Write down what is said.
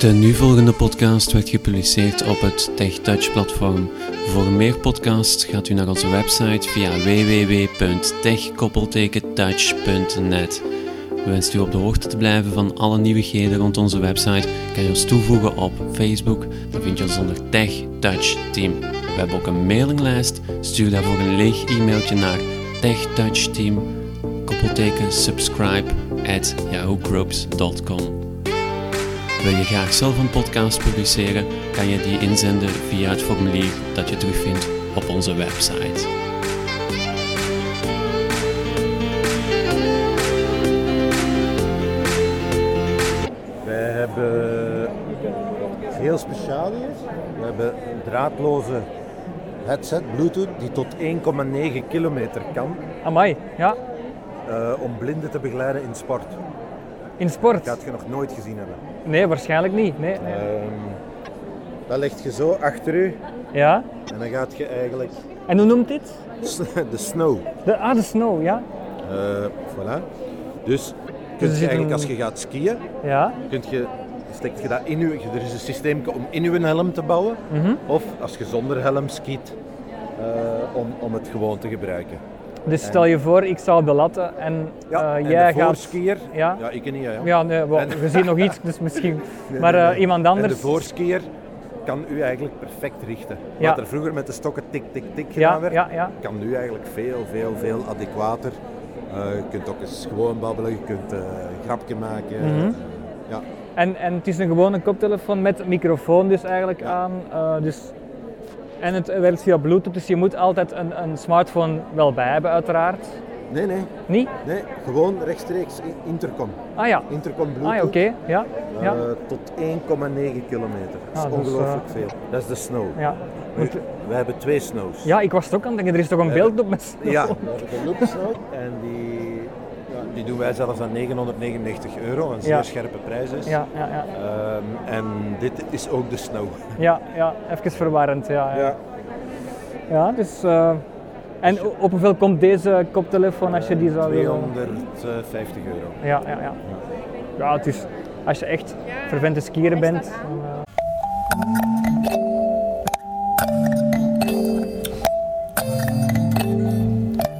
De nu volgende podcast werd gepubliceerd op het TechTouch platform. Voor meer podcasts gaat u naar onze website via www.tech-touch.net. Wenst u op de hoogte te blijven van alle nieuwigheden rond onze website, kan je ons toevoegen op Facebook. Dan vind je ons onder Tech Touch Team. We hebben ook een mailinglijst. Stuur daarvoor een leeg e-mailtje naar techtouchteam, subscribe at. Wil je graag zelf een podcast publiceren, kan je die inzenden via het formulier dat je terugvindt op onze website. Wij hebben heel speciaal hier. We hebben een draadloze headset, Bluetooth, die tot 1,9 kilometer kan Amai, ja. eh, om blinden te begeleiden in sport. In sport? Dat gaat je nog nooit gezien hebben. Nee, waarschijnlijk niet. Nee, nee. Ehm, dat leg je zo achter u Ja. en dan gaat je eigenlijk En hoe noemt dit? de snow. De, ah, de snow, ja. Eh, voilà. Dus kunt je eigenlijk een- als je gaat skiën, Ja. kunt je, steekt je dat in je, er is een systeem om in je helm te bouwen. Mhm. Of als je zonder helm skiet, eh, om, om het gewoon te gebruiken. Dus stel je voor, ik sta op de latten en, Ja, eh, en jij de gaat... voorskier, Ja. ja, ik niet, ja. ja. Ja, nee, wel, En- je ziet nog iets, dus misschien... Nee, maar nee, eh, nee. iemand En anders... de voorskier kan u eigenlijk perfect richten. Ja. Wat er vroeger met de stokken tik, tik, tik Ja, gedaan werd, ja, ja. kan nu eigenlijk veel, veel, veel adequater. Eh, je kunt ook eens gewoon babbelen, je kunt eh, een grapje maken. Mhm. ja. En, en het is een gewone koptelefoon met microfoon dus eigenlijk aan. eh, dus, en het werkt via bluetooth, dus je moet altijd een, een smartphone wel bij hebben uiteraard. Nee, nee, Niet? nee, gewoon rechtstreeks intercom. Ah ja. Intercom Ah Bluetooth. ja, oké. Ja. Ja. eh, tot 1,9 kilometer. Dat Ah, is is, ongelooflijk veel. Dat is de snow. ja. Nu, we hebben twee snows. Ja, ik was het ook aan het denken, er is toch een Eh, beeld op met snow? Ja, we hebben de Loop Snow. En die, ja, die doen wij zelfs aan 999 euro, een zeer Ja. scherpe prijs is. Ja, ja, ja. Ehm, en dit is ook de Snow. Ja, ja, even verwarrend. Ja, ja. Ja. dus. eh, en op hoeveel komt deze koptelefoon als je die zou willen? 250 euro. Ja, ja, ja. Ja, het is. Als je echt vervente skier bent. dan, eh,